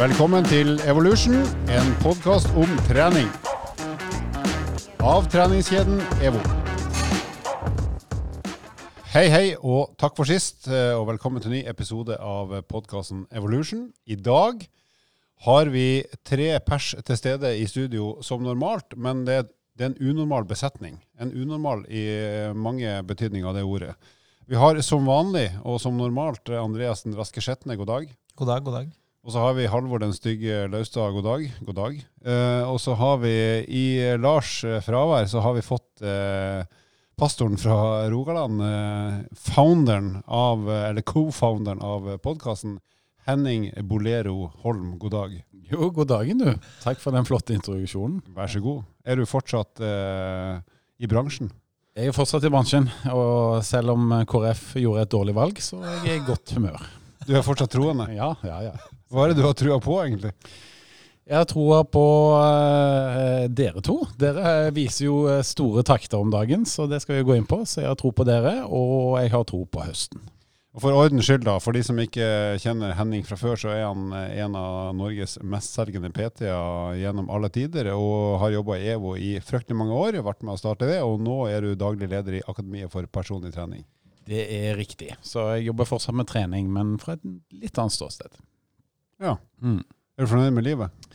Velkommen til Evolution, en podkast om trening. Av treningskjeden EVO. Hei, hei, og takk for sist, eh, og velkommen til ny episode av podkasten Evolution. I dag har vi tre pers til stede i studio som normalt, men det, er en unormal besetning. En unormal i mange betydninger av det ordet. Vi har som vanlig og som normalt Andreas den raske Skjetne, god dag. God dag, god dag. Og så har vi Halvor den stygge Laustad, god dag. God dag. Eh, og så har vi i Lars eh, fravær så har vi fått eh, pastoren fra Rogaland, eh, founderen av, eh, eller co-founderen av podkasten, Henning Bolero Holm, god dag. Jo, god dagen du. Takk for den flotte introduksjonen. Vær så god. Er du fortsatt eh, i bransjen? Jeg er fortsatt i bransjen, og selv om KrF gjorde et dårlig valg, så er jeg i godt humør. Du er fortsatt troende? Ja, ja, ja. Hva er det du har trua på, egentlig? Jeg har troa på uh, dere to. Dere viser jo eh, store takter om dagen, så det skal vi gå inn på. Så jeg har tro på dere, og jeg har tro på høsten. Og For ordens skyld, da, for de som ikke kjenner Henning fra før, så er han eh, en av Norges mestselgende PT-er gjennom alle tider, og har jobba i EVO i fryktelig mange år, vært med å starte det, og nå er du daglig leder i Akademiet for personlig trening. Det er riktig. Så jeg jobber fortsatt med trening, men fra et litt annet ståsted. Ja. Mm. Er du fornøyd med livet?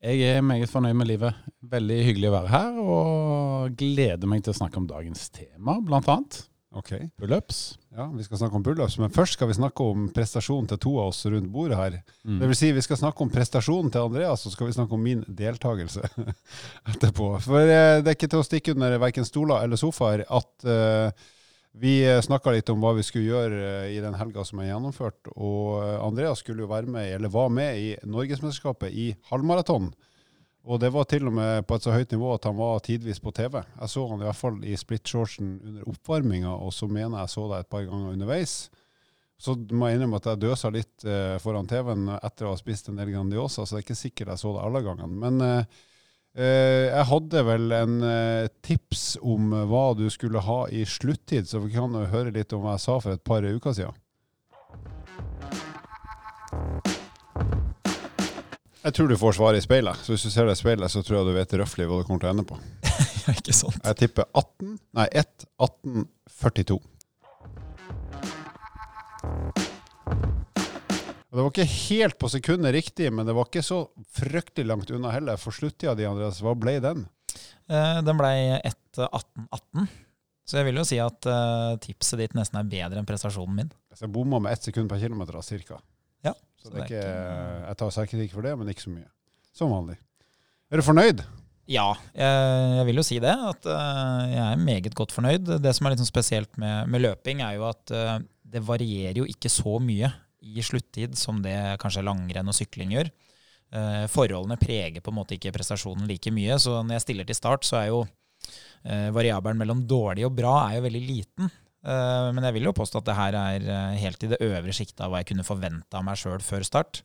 Jeg er meget fornøyd med livet. Veldig hyggelig å være her, og gleder meg til å snakke om dagens tema, blant annet. Ok. Pullups. Ja, vi skal snakke om pullups, men først skal vi snakke om prestasjonen til to av oss rundt bordet her. Mm. Det vil si, vi skal snakke om prestasjonen til Andreas, og så skal vi snakke om min deltakelse etterpå. For eh, det er ikke til å stikke under verken stoler eller sofaer at uh, vi snakka litt om hva vi skulle gjøre eh, i den helga som er gjennomført. Og eh, Andreas skulle jo være med, eller var med i Norgesmesterskapet i halvmaraton. Og det var til og med på et så høyt nivå at han var tidvis på TV. Jeg så han i hvert fall i splitshortsen under oppvarminga, og så mener jeg så deg et par ganger underveis. Så må jeg innrømme at jeg døsa litt eh, foran TV-en etter å ha spist en del Grandiosa, så det er ikke sikkert jeg så det alle gangene. Men eh, Eh, jeg hadde vel en eh, tips om hva du skulle ha i sluttid, så vi kan høre litt om hva jeg sa for et par uker siden. Jeg tror du får svaret i speilet. Så hvis du ser det i speilet, så tror jeg du vet røftlig hva du kommer til å ende på. ja, ikke sant. Jeg tipper 18, nei 1, 18, 42. Og Det var ikke helt på sekundet riktig, men det var ikke så fryktelig langt unna heller. For sluttida di, Andreas, hva ble den? Eh, den ble 1.18,18. Så jeg vil jo si at eh, tipset ditt nesten er bedre enn prestasjonen min. Så jeg bomma med ett sekund per kilometer, cirka. Ja. Så, så det er ikke, jeg tar selvkritikk for det, men ikke så mye. Som vanlig. Er du fornøyd? Ja, jeg, jeg vil jo si det. At uh, jeg er meget godt fornøyd. Det som er litt sånn spesielt med, med løping, er jo at uh, det varierer jo ikke så mye i sluttid som det kanskje langrenn og sykling gjør. Eh, forholdene preger på en måte ikke prestasjonen like mye, så når jeg stiller til start, så er jo eh, variabelen mellom dårlig og bra er jo veldig liten. Eh, men jeg vil jo påstå at det her er helt i det øvre sjiktet av hva jeg kunne forvente av meg sjøl før start.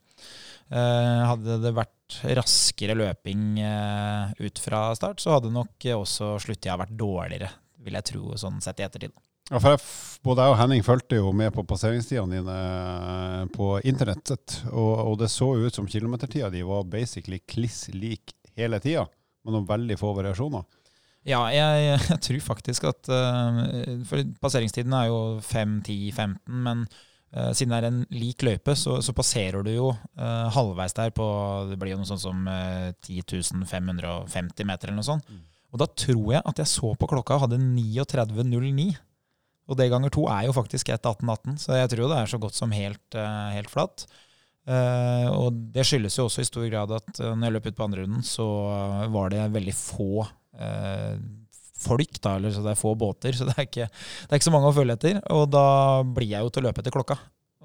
Hadde det vært raskere løping ut fra start, så hadde nok også sluttida vært dårligere, vil jeg tro, sånn sett i ettertid. Ja, for jeg, Både jeg og Henning fulgte jo med på passeringstidene dine eh, på internettet. Og, og, det så ut som kilometertida di var basically kliss lik hele tida, med noen veldig få variasjoner. Ja, jeg, jeg tror faktisk at uh, For passeringstiden er jo 5, 10, 15, men uh, siden det er en lik løype, så, så passerer du jo uh, halvveis der på Det blir jo noe sånt som uh, 10.550 meter eller noe sånt. Mm. Og da tror jeg at jeg så på klokka og hadde 39,09. Og det ganger to er jo faktisk 1,1818, så jeg tror det er så godt som helt, uh, helt flatt. Uh, og det skyldes jo også i stor grad at uh, når jeg løp ut på andre runden, så var det veldig få folk, da, eller så det er få båter, så det er, ikke, det er ikke så mange å følge etter. Og da blir jeg jo til å løpe etter klokka.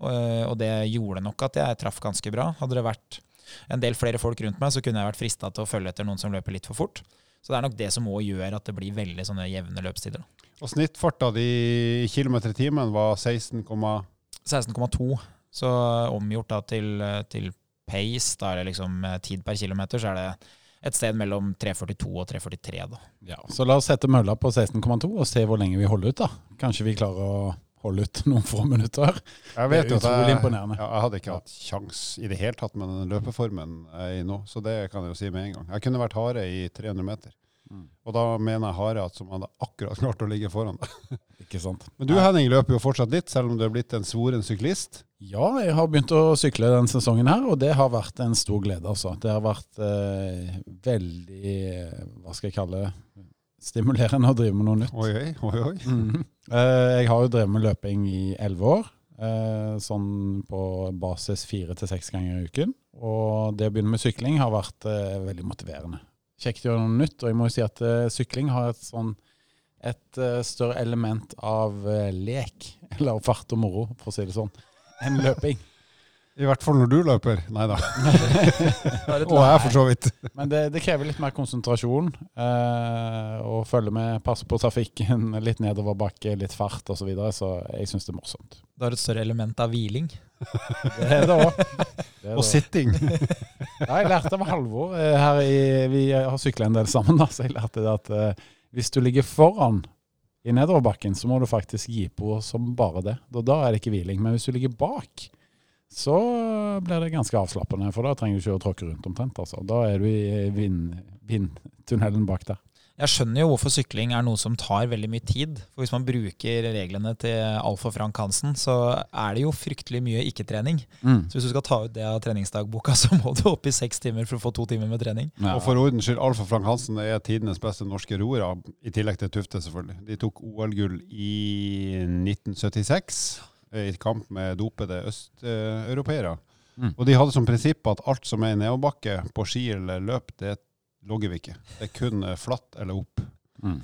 og det gjorde nok at jeg traff ganske bra. Hadde det vært en del flere folk rundt meg, så kunne jeg vært frista til å følge etter noen som løper litt for fort. Så det er nok det som òg gjør at det blir veldig sånne jevne løpstider. Og snittfarta di i kilometer i timen var 16,2. 16,2. Så omgjort da til, til pace, da er det liksom eh, tid per kilometer, så er det et sted mellom 3,42 og 3,43. da. Ja, Så la oss sette mølla på 16,2 og se hvor lenge vi holder ut. da. Kanskje vi klarer å holde ut noen få minutter. Jeg vet Det er utrolig imponerende. Jeg, jeg hadde ikke hatt kjangs i det hele tatt med den løpeformen jeg er i nå, så det kan jeg jo si med en gang. Jeg kunne vært hare i 300 meter, Mm. og da mener jeg hare at som hadde akkurat klart å ligge foran deg. Ikke sant? Men du Henning løper jo fortsatt litt, selv om du er blitt en svoren syklist. Ja, jeg har begynt å sykle denne sesongen her, og det har vært en stor glede. altså. Det har vært eh, veldig eh, Hva skal jeg kalle det? Stimulerende å drive med noe nytt. Oi, oi, oi. Eh, jeg har jo drevet med løping i elleve år. eh, sånn på basis fire til seks ganger i uken. Og det å begynne med sykling har vært eh, veldig motiverende. Kjekt å gjøre noe nytt. Og jeg må jo si at sykling har et sånn et større element av lek, eller fart og moro, for å si det sånn, enn løping. I hvert fall når du løper. Nei da. Og jeg, for så vidt. Men det, det krever litt mer konsentrasjon. Eh, og følge med, passe på trafikken, litt nedoverbakke, litt fart osv. Så, videre, så jeg syns det er morsomt. Du har et større element av hviling. Det er det òg. Og sitting. Ja, jeg lærte av Halvor eh, her i Vi har sykla en del sammen, da, så jeg lærte det at eh, hvis du ligger foran i nedoverbakken, så må du faktisk gi på som bare det. Da, da er det ikke hviling. Men hvis du ligger bak, så blir det ganske avslappende. For da trenger du ikke å tråkke rundt omtrent. Altså. Da er du i vind- vindtunnelen bak der. Jeg skjønner jo hvorfor sykling er noe som tar veldig mye tid. For hvis man bruker reglene til Alf og Frank Hansen, så er det jo fryktelig mye ikke-trening. Så hvis du skal ta ut det av treningsdagboka, så må du opp i seks timer for å få to timer med trening. Ja. Og for ordens skyld, Alf og Frank Hansen er tidenes beste norske roere, i tillegg til Tufte, selvfølgelig. De tok OL-gull i 1976 eh, i kamp med dopede østeuropeere. Mm. Og de hadde som prinsipp at alt som er i nedoverbakke på ski eller løp, det logger vi ikke. Det er kun eh, flatt eller opp. Mm.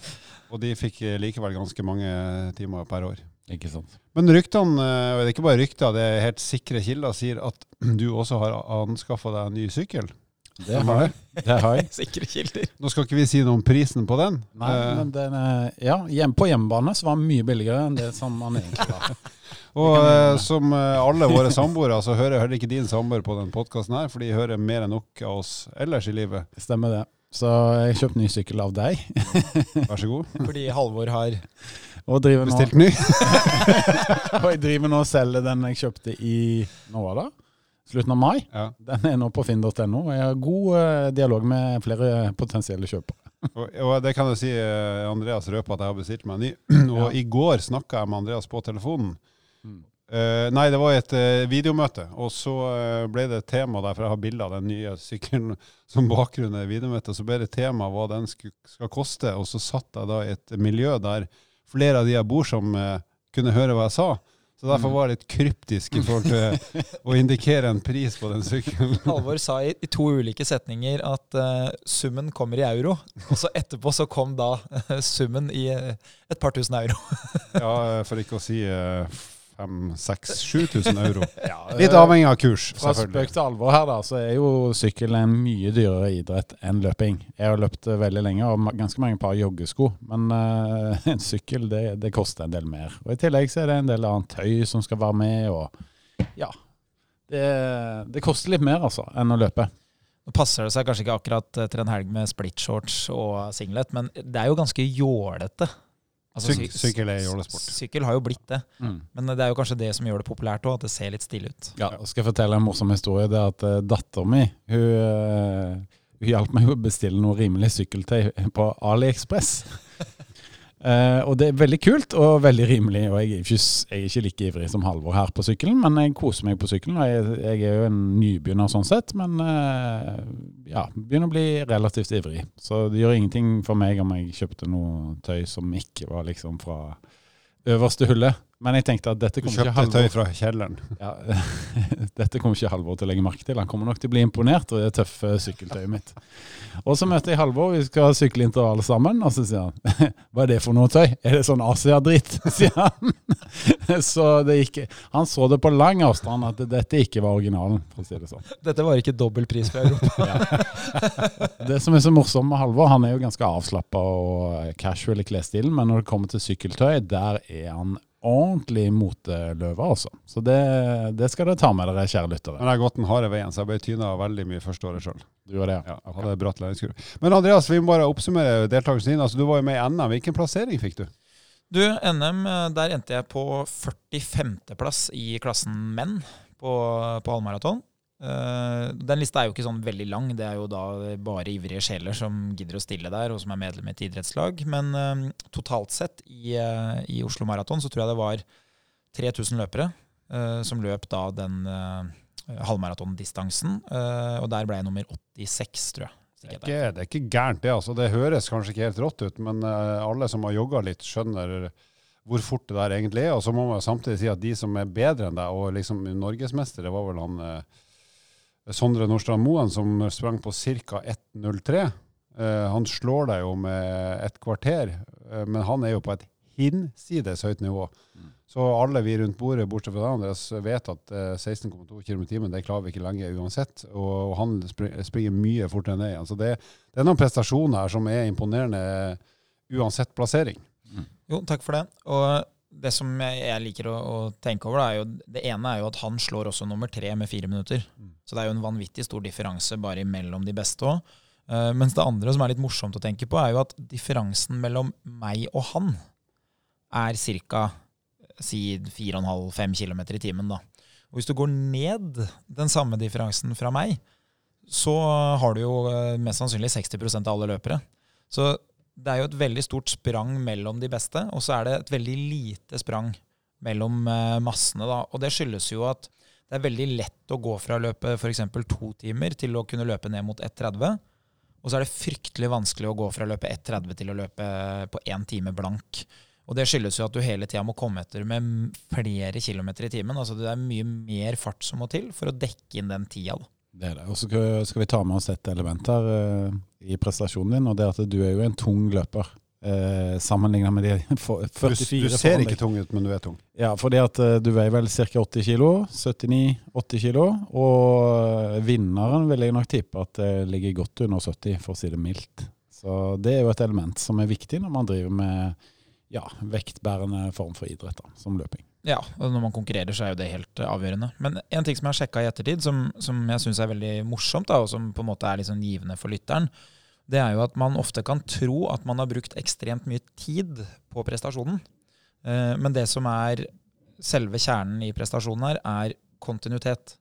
Og de fikk eh, likevel ganske mange timer per år. Ikke sant. Men ryktene, eh, og det er ikke bare rykter, det er helt sikre kilder, sier at du også har anskaffa deg en ny sykkel. Det har jeg. Det har jeg. Sikre kilder. Nå skal ikke vi si noe om prisen på den. Nei, Eh, men den, er- ja, hjem, på hjemmebane så var den mye billigere enn det som man egentlig var. Og eh, som eh, alle våre samboere, så hører heller ikke din samboer på den podkasten her, for de hører mer enn nok av oss ellers i livet. Stemmer det. Så jeg kjøpte ny sykkel av deg, Vær så god. Fordi Halvor har og driver nå, Bestilt ny. og jeg driver nå og selger den jeg kjøpte i nå var det? Slutten av mai. Ja. Den er nå på finn.no. Jeg har god eh, dialog med flere potensielle kjøpere. Og, og det kan jeg si, eh, Andreas røper at jeg har bestilt meg en ny. Og Ja. i går snakka jeg med Andreas på telefonen. Mm. Eh, nei, det var et uh, videomøte, og så uh, ble det tema der, for jeg har bilde av den nye sykkelen som bakgrunn i videomøtet, så ble det tema hva den sku, skal koste, og så satt jeg da i et miljø der flere av de jeg bor som kunne høre hva jeg sa. Så derfor Mm. var jeg litt kryptisk i forhold til å indikere en pris på den sykkelen. Halvor sa i, i to ulike setninger at uh, summen kommer i euro, og så etterpå så kom da uh, summen i uh, et par tusen euro. Ja, for ikke å si eh, 5000-7000 euro. Ja, Litt eh, avhengig av kurs, Fra spøk til alvor her, da, så er jo sykkel en mye dyrere idrett enn løping. Jeg har løpt eh, veldig lenge og ganske mange par joggesko, men uh, en sykkel det, det koster en del mer. Og I tillegg så er det en del annet tøy som skal være med, og ja. Det, det koster litt mer altså enn å løpe. Nå passer det seg kanskje ikke akkurat til en helg med splitshorts og singlet, men det er jo ganske jålete. Altså, Syk- sykkel er jålesport. Sykkel har jo blitt det, men det er jo kanskje det som gjør det populært òg, at det ser litt stille ut. Ja, og skal jeg fortelle en morsom historie. Det er at uh, datteren min hun, eh, hun hjalp meg å bestille noe rimelig sykkeltøy på AliExpress. Eh, og det er veldig kult og veldig rimelig. Og jeg er, ikke, jeg er ikke like ivrig som Halvor her på sykkelen, men jeg koser meg på sykkelen. Og jeg, jeg er jo en nybegynner sånn sett, men uh, ja, begynner å bli relativt ivrig. Så det gjør ingenting for meg om jeg kjøpte noe tøy som ikke var liksom fra øverste hullet. Men jeg tenkte at dette kommer ikke kjøpte Halvor tøy fra kjelleren. ja, Dette kommer ikke Halvor til å legge merke til. Han kommer nok til å bli imponert over det tøffe sykkeltøyet mitt. Og så møter jeg Halvor, vi skal sykle intervall sammen, og så sier han Hva er det for noe tøy? Er det sånn Asia-dritt? sier han. Så det gikk Han så det på lang avstand at dette ikke var originalen, for å si det sånn. Dette var ikke dobbel pris fra Europa. Det som er så morsomt med Halvor, han er jo ganske avslappa og casual i klesstilen, men når det kommer til sykkeltøy, der er han ordentlig moteløve, altså. Så det, det skal dere ta med dere, kjære lyttere. Men jeg har gått den harde veien, så jeg ble tyna veldig mye første året sjøl. Du gjør det, Ja, hadde bratt læringskurve. Men Andreas, vi må bare oppsummere deltakelsen din. Altså, du var jo med i NM. Hvilken plassering fikk du? Du, NM, eh, der endte jeg på 45.-plass i klassen menn på, på halvmaraton. Uh, den lista er jo ikke sånn veldig lang. Det er jo da bare ivrige sjeler som gidder å stille der, og som er medlem i et idrettslag. Men uh, totalt sett i, uh, i, Oslo Maraton så tror jeg det var 3000 løpere som løp da den halvmaratondistansen. og der ble jeg nummer 86, tror jeg. Det er, ikke, det er ikke gærent, det. altså. Det høres kanskje ikke helt rått ut, men alle som har jogga litt, skjønner hvor fort det der egentlig er. Og så må man samtidig si at de som er bedre enn deg, og liksom norgesmestere, var vel han Sondre Nordstrand Moen, som sprang på ca. 1,03. Uh, han slår deg jo med et kvarter, uh, men han er jo på et hinsides høyt nivå. Mm. Så alle vi rundt bordet, bortsett fra deg, Andreas, vet at uh, 16,2 km i timen det klarer vi ikke lenge uansett. Og, han springer, mye fortere enn igjen Altså det, det, er noen prestasjoner her som er imponerende uansett plassering. Mm. Jo, takk for det. Og det som jeg liker å, å tenke over, da, er jo, det ene er jo at han slår også nummer tre med fire minutter. Mm. Så det er jo en vanvittig stor differanse bare mellom de beste òg. Uh, eh, mens det andre som er litt morsomt å tenke på, er jo at differansen mellom meg og han er ca. si 4,5-5 km i timen. da. Og hvis du går ned den samme differansen fra meg, så har du jo uh, mest sannsynlig 60% av alle løpere. Så det er jo et veldig stort sprang mellom de beste, og så er det et veldig lite sprang mellom uh, massene. da. Og det skyldes jo at det er veldig lett å gå fra å løpe f.eks. to timer til å kunne løpe ned mot 1,30. Og så er det fryktelig vanskelig å gå fra å løpe 1,30 til å løpe på én time blank. Og det skyldes jo at du hele tida må komme etter med flere kilometer i timen. Altså det er mye mer fart som må til for å dekke inn den tida. da. Det er det. Og så skal vi ta med oss et element her uh, i prestasjonen din, og det er at du er jo en tung løper. Uh, Sammenligna med de 44 Du, du ser ikke tung ut, men du er tung. Ja, fordi at uh, du veier vel ca. 80 kg. 79-80 kg. Og vinneren vil jeg nok tippe at det ligger godt under 70, for å si det mildt. Så det er jo et element som er viktig når man driver med ja, vektbærende form for idrett, da, som løping. Ja, og når man konkurrerer, så er jo det helt uh, avgjørende. Men en ting som jeg har sjekka i ettertid, som, som jeg syns er veldig morsomt, da, og som på en måte er sånn givende for lytteren, det er jo at man ofte kan tro at man har brukt ekstremt mye tid på prestasjonen. Uh, men det som er selve kjernen i prestasjonen her, er kontinuitet.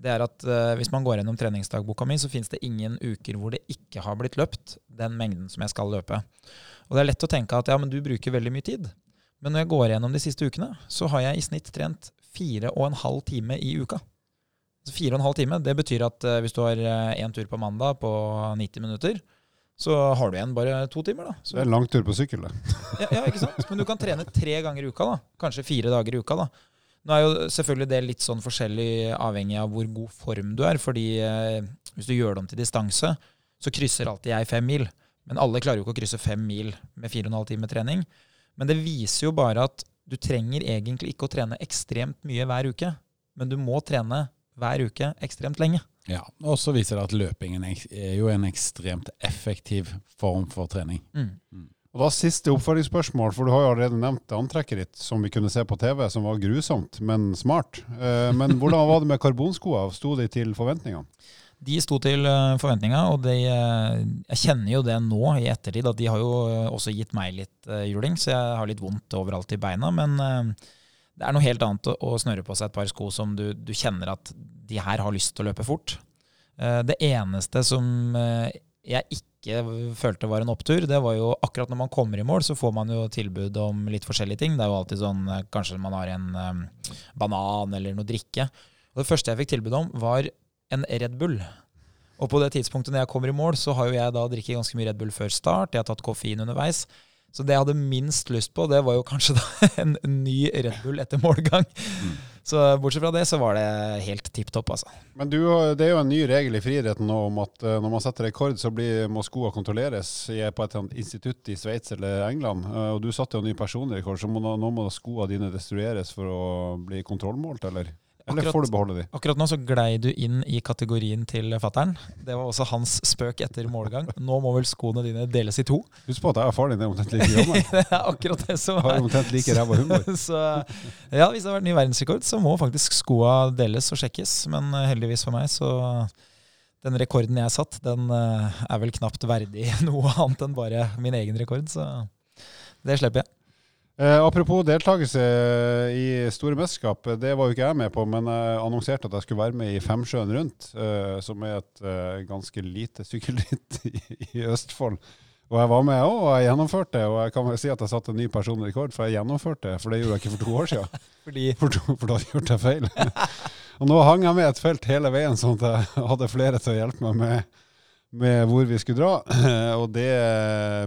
Det er at uh, Hvis man går gjennom treningsdagboka mi, så finnes det ingen uker hvor det ikke har blitt løpt den mengden som jeg skal løpe. Og det er lett å tenke at ja, men du bruker veldig mye tid. Men når jeg går gjennom de siste ukene, så har jeg i snitt trent fire og en halv time i uka. Så fire og en halv time, det betyr at uh, hvis du har én uh, tur på mandag på 90 minutter, så har du igjen bare to timer. da. Så, det er en lang tur på sykkel, det. ja, ja, ikke sant? Men du kan trene tre ganger i uka. da. Kanskje fire dager i uka. da. Nå er jo selvfølgelig det litt sånn forskjellig avhengig av hvor god form du er. fordi uh, hvis du gjør det om til distanse, så krysser alltid jeg fem mil. Men alle klarer jo ikke å krysse fem mil med fire og en halv time trening. Men det viser jo bare at du trenger egentlig ikke å trene ekstremt mye hver uke, men du må trene hver uke ekstremt lenge. Ja, Og så viser det at løpingen er jo en ekstremt effektiv form for trening. Mm. Mm. Og da Siste oppfølgingsspørsmål, for du har jo allerede nevnt antrekket ditt som vi kunne se på TV, som var grusomt, men smart. Eh, men hvordan var det med karbonskoa? Sto de til forventningene? De sto til eh, forventninga, og de, eh, jeg kjenner jo det nå i ettertid, at de har jo eh, også gitt meg litt juling, så jeg har litt vondt overalt i beina. Men det er noe helt annet å snøre på seg et par sko som du, du kjenner at de her har lyst til å løpe fort. Det eneste som jeg ikke følte var en opptur, det var jo akkurat når man kommer i mål, så får man jo tilbud om litt forskjellige ting. Det er jo alltid sånn kanskje man har en banan eller noe drikke. Og det første jeg fikk tilbud om, var en Red Bull. Og på det tidspunktet når jeg kommer i mål, så har jo jeg da drikket ganske mye Red Bull før start. Jeg har tatt koffein underveis. Så det jeg hadde minst lyst på, det var jo kanskje da en ny Red Bull etter målgang. Mm. Så bortsett fra det, så var det helt tipp topp, altså. Men du, det er jo en ny regel i friidretten nå om at eh, når man setter rekord, så blir, må skoene kontrolleres på et institutt i Sveits eller England. Eh, og du satte jo en ny personlig rekord, så må, nå må skoene dine destrueres for å bli kontrollmålt, eller? Eller får du beholde de? Akkurat nå så glei du inn i kategorien til fattern. Det var også hans spøk etter målgang. Nå må vel skoene dine deles i to. Husk på at jeg og faren din er omtrent like gamle. det er akkurat det som Har omtrent like ræva humor. så ja, hvis det har vært ny verdensrekord, så må faktisk skoa deles og sjekkes. Men eh, heldigvis for meg, så den rekorden jeg har satt, den eh, er vel knapt verdig noe annet enn bare min egen rekord. Så det slipper jeg. Eh, apropos deltakelse i store mesterskap, det var jo ikke jeg med på, men jeg annonserte at jeg skulle være med i Femsjøen rundt, eh, som er et eh, ganske lite sykkelritt i, i Østfold. Og jeg var med òg, og jeg gjennomførte. Og jeg kan si at jeg satte en ny personlig rekord, for jeg gjennomførte. For det gjorde jeg ikke for to år siden. Fordi For, to, for da hadde jeg gjort jeg feil. og nå hang jeg med et felt hele veien, sånn at jeg hadde flere til å hjelpe meg med, med hvor vi skulle dra. Og det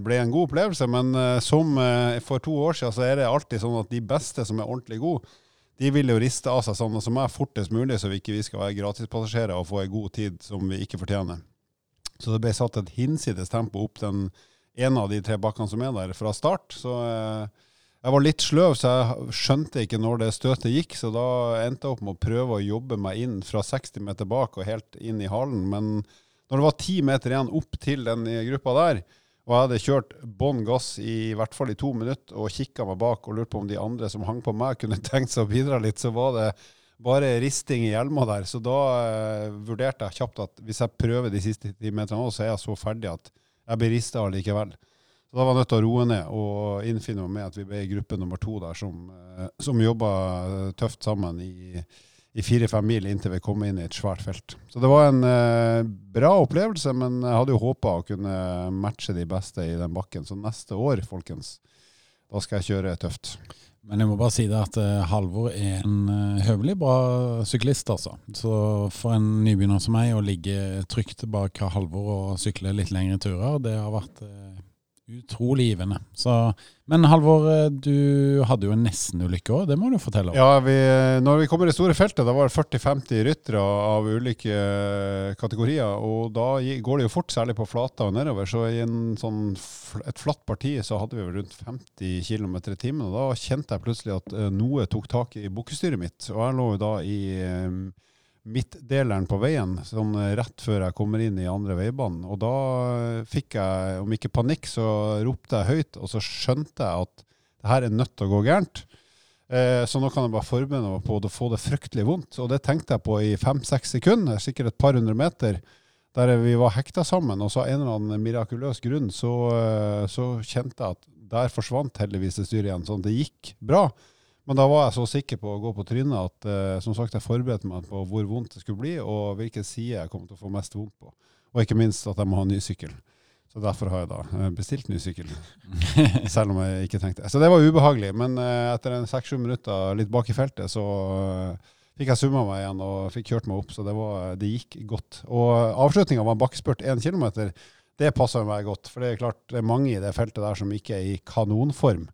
ble en god opplevelse. Men eh, som eh, for to år siden, så er det alltid sånn at de beste som er ordentlig gode, de vil jo riste av seg sånn som meg fortest mulig, så vi ikke skal være gratispassasjerer og få en god tid som vi ikke fortjener. Så det ble satt et hinsides tempo opp den ene av de tre bakkene som er der, fra start. Så eh, jeg var litt sløv, så jeg skjønte ikke når det støtet gikk. Så da endte jeg opp med å prøve å jobbe meg inn fra 60 meter bak og helt inn i halen. Men når det var ti meter igjen opp til den gruppa der, og jeg hadde kjørt bånn gass i, i hvert fall i to minutter og kikka meg bak og lurt på om de andre som hang på meg, kunne tenkt seg å bidra litt, så var det bare risting i hjelma der. Så da eh, vurderte jeg kjapt at hvis jeg prøver de siste ti meterne så er jeg så ferdig at jeg blir rista allikevel. Så da var jeg nødt til å roe ned og innfinne meg med at vi ble i gruppe nummer to der, som, eh, som jobba tøft sammen i, i fire-fem mil inntil vi kom inn i et svært felt. Så det var en eh, bra opplevelse, men jeg hadde jo håpa å kunne matche de beste i den bakken. Så neste år, folkens, da skal jeg kjøre tøft. Men jeg må bare si det at uh, Halvor er en uh, høvelig bra syklist, altså. Så for en nybegynner som meg å ligge trygt bak Halvor og sykle litt lengre turer, det har vært uh, utrolig givende. Så, men Halvor, du hadde jo en nestenulykke òg, det må du fortelle om. Ja, vi, når vi kommer i det store feltet, da var det 40-50 ryttere av ulike kategorier. Og da går det jo fort, særlig på flata og nedover. Så i sånn, et flatt parti så hadde vi vel rundt 50 km i timen. Og da kjente jeg plutselig at noe tok tak i bukkestyret mitt. Og jeg lå jo da i midtdeleren på veien, sånn rett før jeg kommer inn i andre veibanen. Og da fikk jeg, om ikke panikk, så ropte jeg høyt, og så skjønte jeg at det her er nødt til å gå gærent. Eh, så nå kan jeg bare forberede meg på å få det fryktelig vondt. Og det tenkte jeg på i fem-seks sekunder, sikkert et par hundre meter, der vi var hekta sammen. Og så av en eller annen mirakuløs grunn så, så kjente jeg at der forsvant heldigvis det styret igjen. Sånn at det gikk bra. Men da var jeg så sikker på å gå på trynet at eh, som sagt, jeg forberedte meg på hvor vondt det skulle bli, og hvilken side jeg kom til å få mest vondt på. Og ikke minst at jeg må ha ny sykkel. Så derfor har jeg da bestilt ny sykkel. Selv om jeg ikke tenkte Så det var ubehagelig. Men eh, etter en seks-sju minutter litt bak i feltet, så eh, fikk jeg summa meg igjen og fikk kjørt meg opp. Så det, var, det gikk godt. Og avslutninga var en bakkespurt én kilometer. Det passa meg godt. For det er klart det er mange i det feltet der som ikke er i kanonform.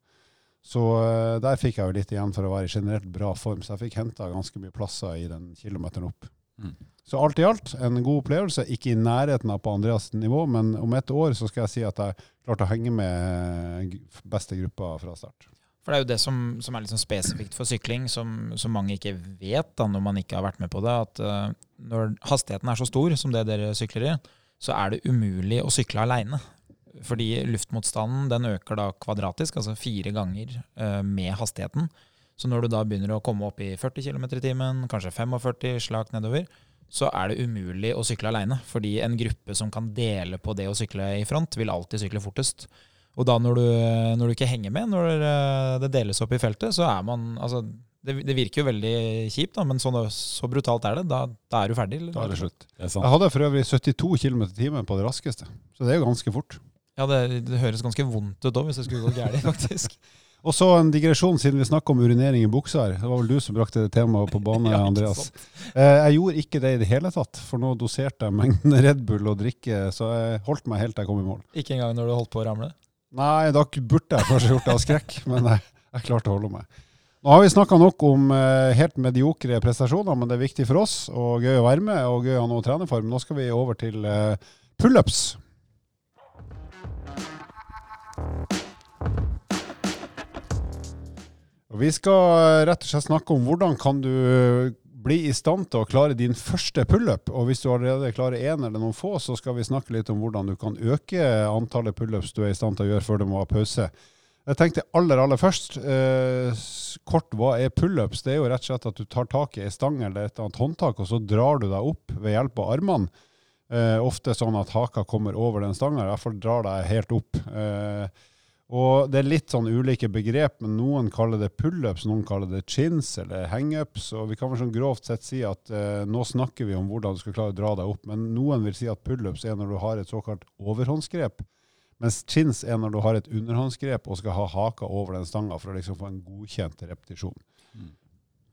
Så uh, der fikk jeg jo litt igjen for å være i generelt bra form, så jeg fikk henta ganske mye plasser i den kilometeren opp. Mm. Så alt i alt en god opplevelse. Ikke i nærheten av på Andreas nivå, men om et år så skal jeg si at jeg klarte å henge med beste gruppa fra start. For det er jo det som, som er liksom spesifikt for sykling, som, som, mange ikke vet da, når man ikke har vært med på det, at uh, når hastigheten er så stor som det dere sykler i, så er det umulig å sykle aleine. Fordi luftmotstanden den øker da kvadratisk, altså fire ganger uh, med hastigheten. Så når du da begynner å komme opp i 40 km i timen, kanskje 45 slag nedover, så er det umulig å sykle aleine. Fordi en gruppe som kan dele på det å sykle i front, vil alltid sykle fortest. Og da når du, når du ikke henger med, når eh, det deles opp i feltet, så er man altså, det, det, virker jo veldig kjipt, da, men så, så brutalt er det. Da, da, er du ferdig. Da er det slutt. Det er jeg hadde for øvrig 72 km i timen på det raskeste, så det er jo ganske fort. Ja, det, det høres ganske vondt ut òg, hvis det skulle gå galt, faktisk. Og så en digresjon, siden vi snakker om urinering i buksa her. Det var vel du som brakte det temaet på bane, ja, Andreas. Eh, jeg gjorde ikke det i det hele tatt, for nå doserte jeg mengden Red Bull og drikke, så jeg holdt meg helt til jeg kom i mål. Ikke engang når du holdt på å ramle? Nei, da burde jeg kanskje gjort det av skrekk, men jeg, jeg klarte å holde meg. Nå har vi snakka nok om eh, helt mediokre prestasjoner, men det er viktig for oss og gøy å være med og gøy å ha noe å trene for. Men Nå skal vi over til eh, pullups. Vi skal rett og slett snakke om hvordan kan du bli i stand til å klare din første pullup. Og hvis du allerede klarer én eller noen få, så skal vi snakke litt om hvordan du kan øke antallet pullups du er i stand til å gjøre før du må ha pause. Jeg tenkte aller aller først, eh, kort, hva er pullups? Det er jo rett og slett at du tar tak i ei stang eller et annet håndtak, og så drar du deg opp ved hjelp av armene. Eh, ofte sånn at haka kommer over den stanga, derfor drar deg helt opp. Eh, Og det er litt sånn ulike begrep, men noen kaller det pullups, noen kaller det chins eller hangups. Og vi kan vel sånn grovt sett si at eh, nå snakker vi om hvordan du skal klare å dra deg opp, men noen vil si at pullups er når du har et såkalt overhåndsgrep. Mens chins er når du har et underhåndsgrep og skal ha haka over den stanga for å liksom få en godkjent repetisjon.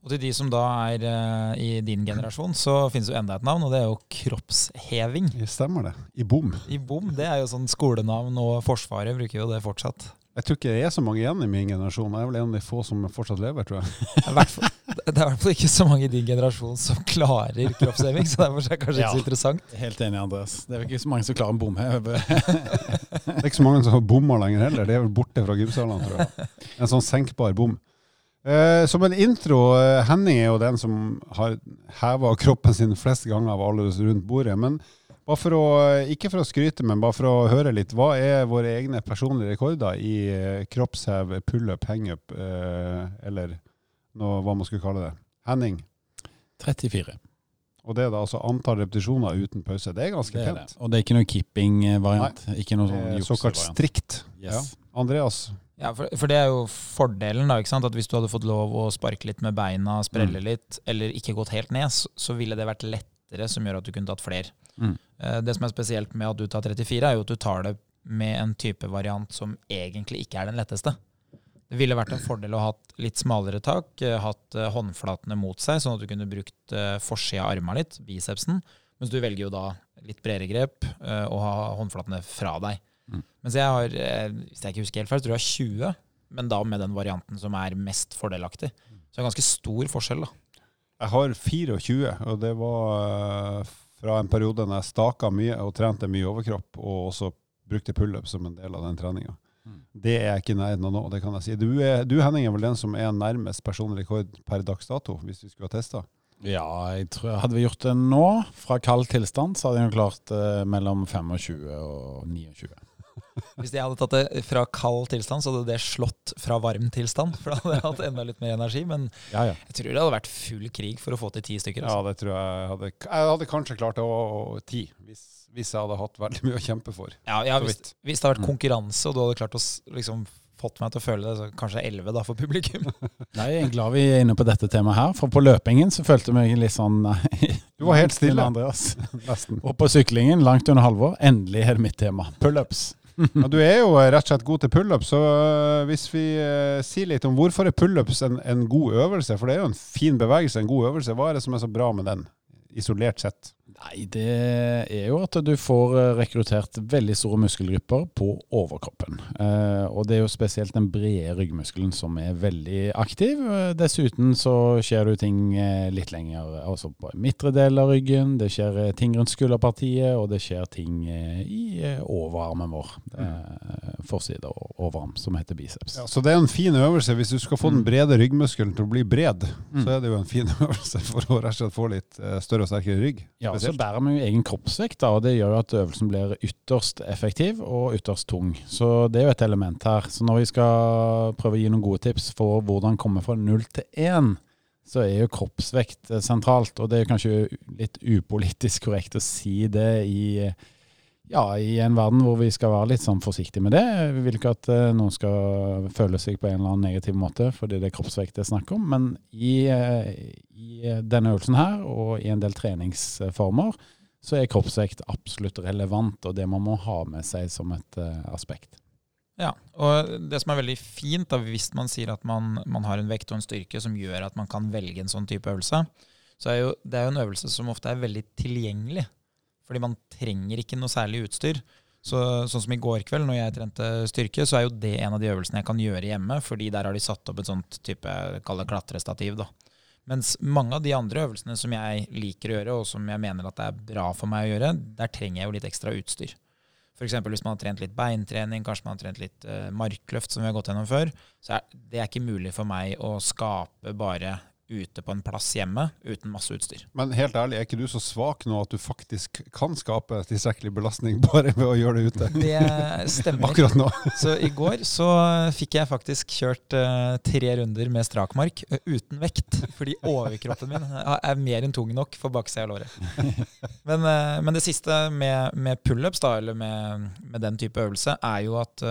Og til de som da er uh, i din generasjon, så finnes jo enda et navn, og det er jo kroppsheving. Det stemmer det. I bom. I bom, det er jo sånn skolenavn, og Forsvaret bruker jo det fortsatt. Jeg tror ikke det er så mange igjen i min generasjon. Jeg er vel en av de få som fortsatt lever, tror jeg. Det er i hvert fall, ikke så mange i din generasjon som klarer kroppsheving, så derfor er det kanskje Ja. ikke så interessant. Helt enig, Andreas. Det er vel ikke så mange som klarer en bomheve. Det er ikke så mange som har bomma lenger heller. Det er vel borte fra gymsalene, tror jeg. En sånn senkbar bom. Eh, som en intro, eh, Henning er jo den som har heva kroppen sin flest ganger av alle rundt bordet. Men bare for å, eh, ikke for å skryte, men bare for å høre litt. Hva er våre egne personlige rekorder i eh, kroppshev, pullup, hangup, eh, eller noe, hva man skulle kalle det? Henning. 34. Og det er da altså antall repetisjoner uten pause. Det er ganske pent. Og det er ikke noe kipping-variant? Ikke noe sånn såkalt strikt. Yes. Andreas, Ja, for, for det er jo fordelen, da, ikke sant? at hvis du hadde fått lov å sparke litt med beina, sprelle litt, eller ikke gått helt ned, så, så ville det vært lettere, som gjør at du kunne tatt flere. Mm. Eh, Det som er spesielt med at du tar 34, er jo at du tar det med en type variant som egentlig ikke er den letteste. Det ville vært en fordel å ha litt smalere tak, eh, hatt eh, håndflatene mot seg, sånn at du kunne brukt forsida av armene litt, bicepsen, mens du velger jo da litt bredere grep og ha håndflatene fra deg. Mm. Mens jeg har, eh, hvis jeg ikke husker helt feil, tror jeg har 20, men da med den varianten som er mest fordelaktig. Så det er ganske stor forskjell, da. Jeg har 24, og det var eh, fra en periode da jeg staka mye og trente mye overkropp, og også brukte pullup som en del av den treninga. Mm. Det er jeg ikke i nærheten av nå, det kan jeg si. Du, er, du Henning, er vel den som er nærmest personlig rekord per dags dato, hvis vi skulle ha testa? Ja, jeg tror hadde vi gjort det nå, fra kald tilstand, så hadde jeg klart eh, mellom 25 og 29. Hvis jeg hadde tatt det fra kald tilstand, så hadde det slått fra varm tilstand. For da hadde jeg hatt enda litt mer energi. Men Ja, ja. jeg tror det hadde vært full krig for å få til ti stykker. Ja, Altså. det tror jeg hadde Jeg hadde kanskje klart det å ti, hvis, hvis jeg hadde hatt veldig mye å kjempe for. Ja, ja, hvis, hvis det hadde vært Mm. konkurranse, og du hadde klart å liksom, fått meg til å føle det, så kanskje 11 da for publikum. Nei, jeg er glad vi er inne på dette temaet her, for på løpingen så følte jeg meg litt sånn nei, Du var helt stille. Andreas. Nesten. Og på syklingen, langt under halvår, endelig er det mitt tema. Pullups. Ja, du er jo eh, rett og slett god til pullups, så øh, hvis vi eh, sier litt om hvorfor er pullups en, en god øvelse, for det er jo en fin bevegelse, en god øvelse, hva er det som er så bra med den, isolert sett? Nei, det er jo at du får eh, rekruttert veldig store muskelgrupper på overkroppen. Eh, og det er jo spesielt den brede ryggmuskelen som er veldig aktiv. Eh, Dessuten så skjer det jo ting litt lenger, altså på midtre del av ryggen. Det skjer ting rundt skulderpartiet, og det skjer ting i overarmen vår. Forside og overarm, som heter biceps. Ja, så det er en fin øvelse. Hvis du skal få den Mm. brede ryggmuskelen til å bli bred, Mm. så er det jo en fin øvelse for å rett og slett få litt større og sterkere rygg. Ja, så bærer vi jo egen kroppsvekt, da, og det gjør jo at øvelsen blir ytterst effektiv og ytterst tung. Så det er jo et element her. Så når vi skal prøve å gi noen gode tips for hvordan komme fra null til én, så er jo kroppsvekt eh, sentralt. Og det er jo kanskje litt upolitisk korrekt å si det i ja, i en verden hvor vi skal være litt sånn forsiktige med det. Vi vil ikke at eh, noen skal føle seg på en eller annen negativ måte fordi det er kroppsvekt det er snakk om. Men i, eh, i denne øvelsen her, og i en del treningsformer, så er kroppsvekt absolutt relevant, og det man må ha med seg som et eh, aspekt. Ja, og det som er veldig fint, da, hvis man sier at man, man har en vekt og en styrke som gjør at man kan velge en sånn type øvelse, så er jo, det er jo en øvelse som ofte er veldig tilgjengelig. Fordi man trenger ikke noe særlig utstyr. Så, sånn som i går kveld, når jeg trente styrke, så er jo det en av de øvelsene jeg kan gjøre hjemme, fordi der har de satt opp et sånt type, kall det klatrestativ, da. Mens mange av de andre øvelsene som jeg liker å gjøre, og som jeg mener at det er bra for meg å gjøre, der trenger jeg jo litt ekstra utstyr. F.eks. hvis man har trent litt beintrening, kanskje man har trent litt eh, markløft, som vi har gått gjennom før, så er det ikke mulig for meg å skape bare ute på en plass hjemme uten masse utstyr. Men helt ærlig, er ikke du så svak nå at du faktisk kan skape tilstrekkelig belastning bare ved å gjøre det ute? Det stemmer. Akkurat nå. Så i går så fikk jeg faktisk kjørt uh, tre runder med strakmark uh, uten vekt. Fordi overkroppen min er er mer enn tung nok for baksida av låret. Men, uh, men det siste med, med pullups, da, eller med, med den type øvelse, er jo at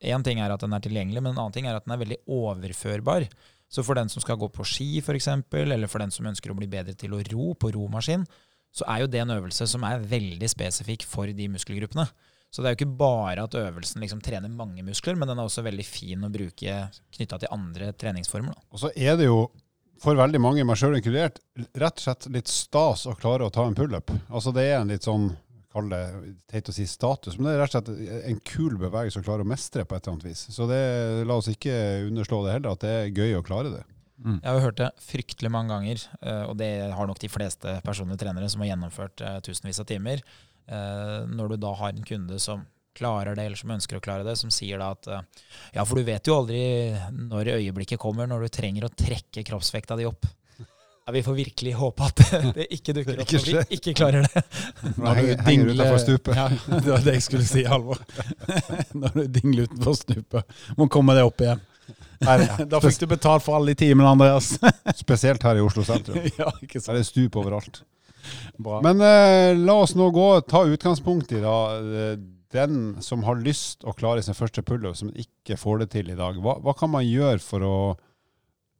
én ting er at den er tilgjengelig, men en annen ting er at den er veldig overførbar. Så for den som skal gå på ski, f.eks., eller for den som ønsker å bli bedre til å ro på romaskin, så er jo det en øvelse som er veldig spesifikk for de muskelgruppene. Så det er jo ikke bare at øvelsen liksom trener mange muskler, men den er også veldig fin å bruke knytta til andre treningsformer. Da. Og så er det jo for veldig mange, meg sjøl inkludert, rett og slett litt stas å klare å ta en pullup. Altså det er en litt sånn kall det teit å si status, men det er rett og slett en kul bevegelse å klare å mestre på et eller annet vis. Så det, la oss ikke underslå det heller, at det er gøy å klare det. Mm. Jeg har jo hørt det fryktelig mange ganger, eh, og det har nok de fleste personlige trenere som har gjennomført eh, tusenvis av timer. Eh, når du da har en kunde som klarer det, eller som ønsker å klare det, som sier da at ja, for du vet jo aldri når øyeblikket kommer når du trenger å trekke kroppsvekta di opp. Ja, vi får virkelig håpe at det ikke dukker opp når vi ikke klarer det. Når du dingler utenfor stupet. Ja, det var det jeg skulle si, Halvor. Når du dingler utenfor stupet. Må komme deg opp igjen. Her, da fikk du betalt for alle de timene, Andreas. Spesielt her i Oslo sentrum. Ja, ikke sant. Her er stup overalt. Bra. Men eh, la oss nå gå ta utgangspunkt i da, eh, den som har lyst å klare sin første pullup, som ikke får det til i dag. Hva, hva kan man gjøre for å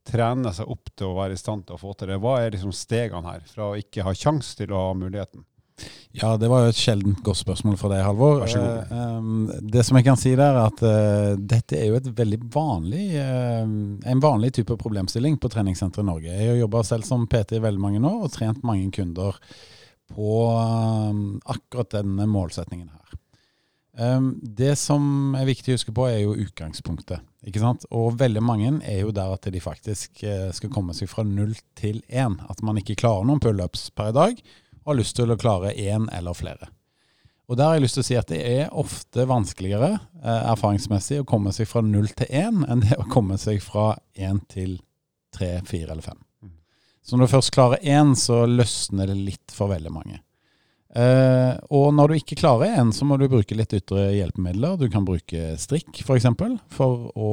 trene seg opp til å være i stand til å få til det? Hva er liksom stegene her, fra å ikke ha kjangs til å ha muligheten? Ja, det var jo et sjeldent godt spørsmål fra deg, Halvor. Vær så god. Eh, det som jeg kan si der, er at eh, dette er jo et veldig vanlig, eh, en vanlig type problemstilling på treningssenteret i Norge. Jeg har jobba selv som PT i veldig mange år og trent mange kunder på akkurat denne målsetningen her. Det som er viktig å huske på, er jo utgangspunktet. Ikke sant? Og veldig mange er jo der at de faktisk skal komme seg fra null til én. At man ikke klarer noen pullups per i dag, og har lyst til å klare én eller flere. Og der har jeg lyst til å si at det er ofte vanskeligere eh, erfaringsmessig å komme seg fra null til én enn det å komme seg fra én til tre, fire eller fem. Mm. Så når du først klarer én, så løsner det litt for veldig mange. Eh, og når du ikke klarer en, så må du bruke litt ytre hjelpemidler. Du kan bruke strikk f.eks. For, eksempel, for å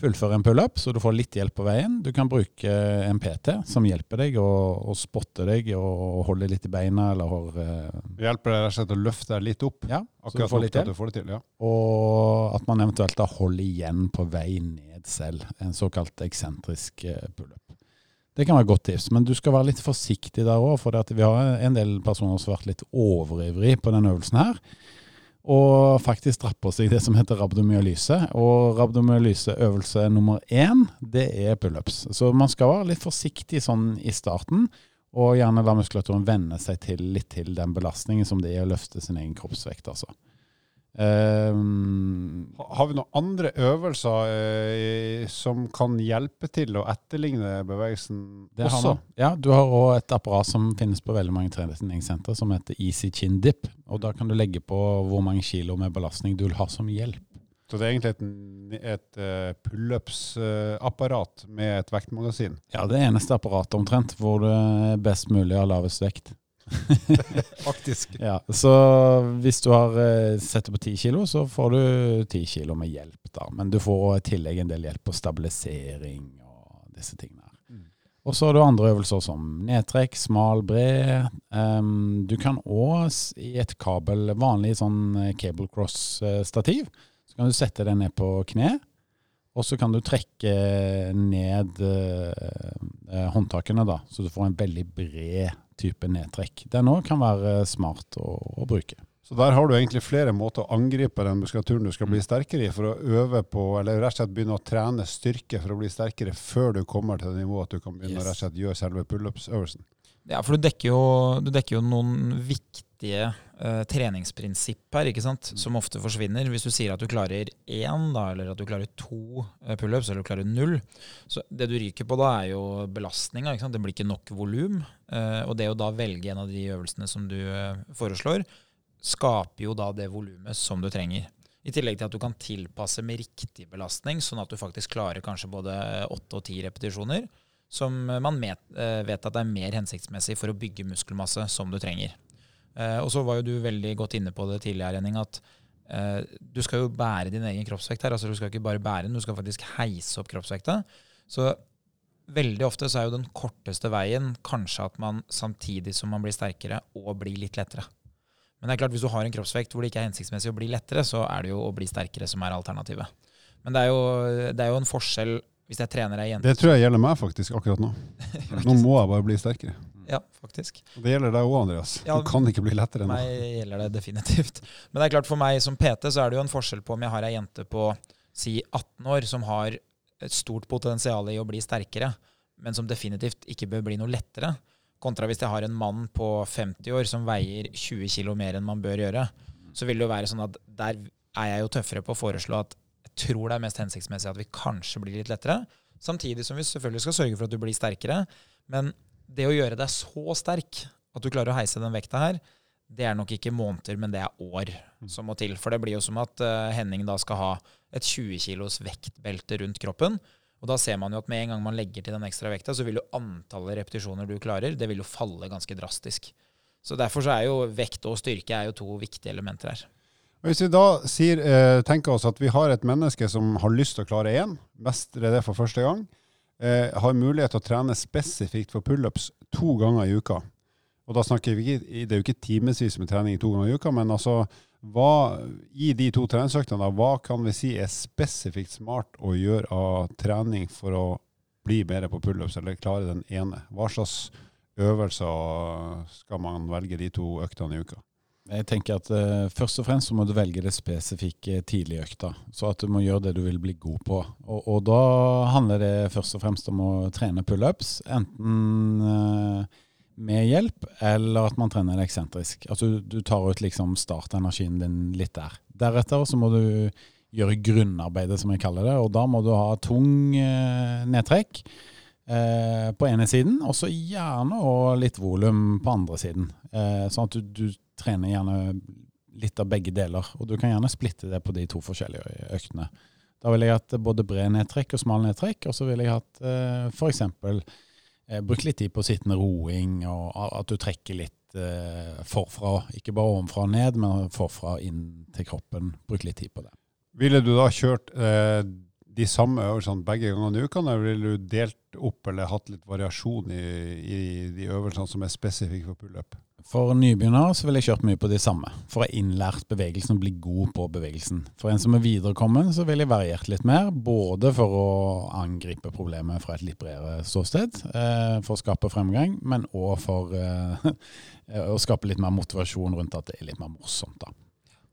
fullføre en pullup, så du får litt hjelp på veien. Du kan bruke en PT som hjelper deg å spotte deg og holde litt i beina. eller... Uh, hjelper deg rett og slett å løfte deg litt opp? Ja, akkurat så du får litt hjelp. Får til, ja. Og at man eventuelt da holder igjen på vei ned selv. En såkalt eksentrisk uh, pullup. Det kan være et godt tips, men du skal være litt forsiktig der òg. For vi har en del personer som har vært litt overivrige på denne øvelsen her og faktisk drapper seg det som heter rabdomyolyse. Og rabdomyolyseøvelse nummer én, det er pullups. Så man skal være litt forsiktig sånn i starten, og gjerne la muskulaturen venne seg til litt til den belastningen som det er å løfte sin egen kroppsvekt. altså. Um, har vi noen andre øvelser uh, som kan hjelpe til å etterligne bevegelsen også? Ja, du har òg et apparat som finnes på veldig mange treningssentre som heter Easy Chin Dip. Og da kan du legge på hvor mange kilo med belastning du vil ha som hjelp. Så det er egentlig et, et uh, pullups-apparat med et vektmagasin? Ja, det eneste apparatet omtrent hvor det er best mulig å ha lavest vekt. Faktisk. Ja, så hvis du har sett setter på 10 kilo, så får du 10 kilo med hjelp. da. Men du får i tillegg en del hjelp på stabilisering og disse tingene. Mm. Og så har du andre øvelser som nedtrekk, smal, bred. Um, du kan òg i et kabel, vanlig sånn eh, cable cross-stativ, så kan du sette deg ned på kne. Og så kan du trekke ned eh, håndtakene, da, så du får en veldig bred type nedtrekk. Den òg kan være smart å, å, bruke. Så der har du egentlig flere måter å angripe den muskulaturen du skal bli sterkere i, for å øve på, eller rett og slett begynne å trene styrke for å bli sterkere før du kommer til det nivået at du kan begynne yes. å rett og slett gjøre selve pullups-øvelsen. Ja, for du dekker jo, du dekker jo noen viktige uh, treningsprinsipp her, ikke sant? Mm. som ofte forsvinner. Hvis du sier at du klarer én, da, eller at du klarer to uh, pullups, eller du klarer null, så det du ryker på da, er jo belastninga. Det blir ikke nok volum. Uh, og det å da velge en av de øvelsene som du foreslår, skaper jo da det volumet som du trenger. I tillegg til at du kan tilpasse med riktig belastning, sånn at du faktisk klarer kanskje både åtte og ti repetisjoner som man eh, vet at det er mer hensiktsmessig for å bygge muskelmasse som du trenger. Eh, og så var jo du veldig godt inne på det tidligere, Henning, at eh, du skal jo bære din egen kroppsvekt her. altså Du skal ikke bare bære den, du skal faktisk heise opp kroppsvekta. Så veldig ofte så er jo den korteste veien kanskje at man samtidig som man blir sterkere, og blir litt lettere. Men det er klart hvis du har en kroppsvekt hvor det ikke er hensiktsmessig å bli lettere, så er det jo å bli sterkere som er alternativet. Men det er jo, det er jo en forskjell hvis jeg trener ei jente Det tror jeg gjelder meg faktisk akkurat nå. Nå må jeg bare bli sterkere. Ja, faktisk. Det gjelder deg òg, Andreas. Ja, du kan ikke bli lettere Det meg gjelder det definitivt. Men det er klart for meg som PT så er det jo en forskjell på om jeg har ei jente på si 18 år som har et stort potensial i å bli sterkere, men som definitivt ikke bør bli noe lettere, kontra hvis jeg har en mann på 50 år som veier 20 kg mer enn man bør gjøre. Så vil det jo være sånn at der er jeg jo tøffere på å foreslå at jeg tror det er mest hensiktsmessig at vi kanskje blir litt lettere, samtidig som vi selvfølgelig skal sørge for at du blir sterkere. Men det å gjøre deg så sterk at du klarer å heise den vekta her, det er nok ikke måneder, men det er år som må til. For det blir jo som at eh, Henning da skal ha et 20 kilos vektbelte rundt kroppen. Og da ser man jo at med en gang man legger til den ekstra vekta, så vil jo antallet repetisjoner du klarer, det vil jo falle ganske drastisk. Så derfor så er jo vekt og styrke er jo to viktige elementer her. Hvis vi da sier, eh, tenker oss at vi har et menneske som har lyst til å klare én, mestre det for første gang, eh, har mulighet til å trene spesifikt for pullups to ganger i uka. Og da snakker vi ikke, Det er jo ikke timevis med trening to ganger i uka, men altså hva, i de to treningsøktene, hva kan vi si er spesifikt smart å gjøre av trening for å bli bedre på pullups, eller klare den ene? Hva slags øvelser skal man velge de to øktene i uka? Jeg tenker at uh, Først og fremst så må du velge det spesifikke tidlig i økta. Så at du må gjøre det du vil bli god på. Og, og da handler det først og fremst om å trene pullups. Enten uh, med hjelp, eller at man trener det eksentrisk. Altså du, du tar ut liksom startenergien din litt der. Deretter så må du gjøre grunnarbeidet, som jeg kaller det. Og da må du ha tung uh, nedtrekk på ene siden, og så gjerne og litt volum på andre siden. Sånn at du, du trener gjerne litt av begge deler. Og du kan gjerne splitte det på de to forskjellige øktene. Da ville jeg hatt både bred nedtrekk og smal nedtrekk, og så ville jeg hatt eh, f.eks. Eh, brukt litt tid på sittende roing, og at du trekker litt eh, forfra. Ikke bare ovenfra og ned, men forfra inn til kroppen. Bruk litt tid på det. Ville du da kjørt eh, de samme øvelsene begge gangene i uka, eller ville du delt opp eller hatt litt variasjon i, i de øvelsene som er spesifikke for pullup? For nybegynnere så ville jeg kjørt mye på de samme, for å ha innlært bevegelsen og bli god på bevegelsen. For en som er viderekommen, så ville jeg variert litt mer, både for å angripe problemet fra et litt bredere ståsted, eh, for å skape fremgang, men òg for eh, å skape litt mer motivasjon rundt at det er litt mer morsomt. da.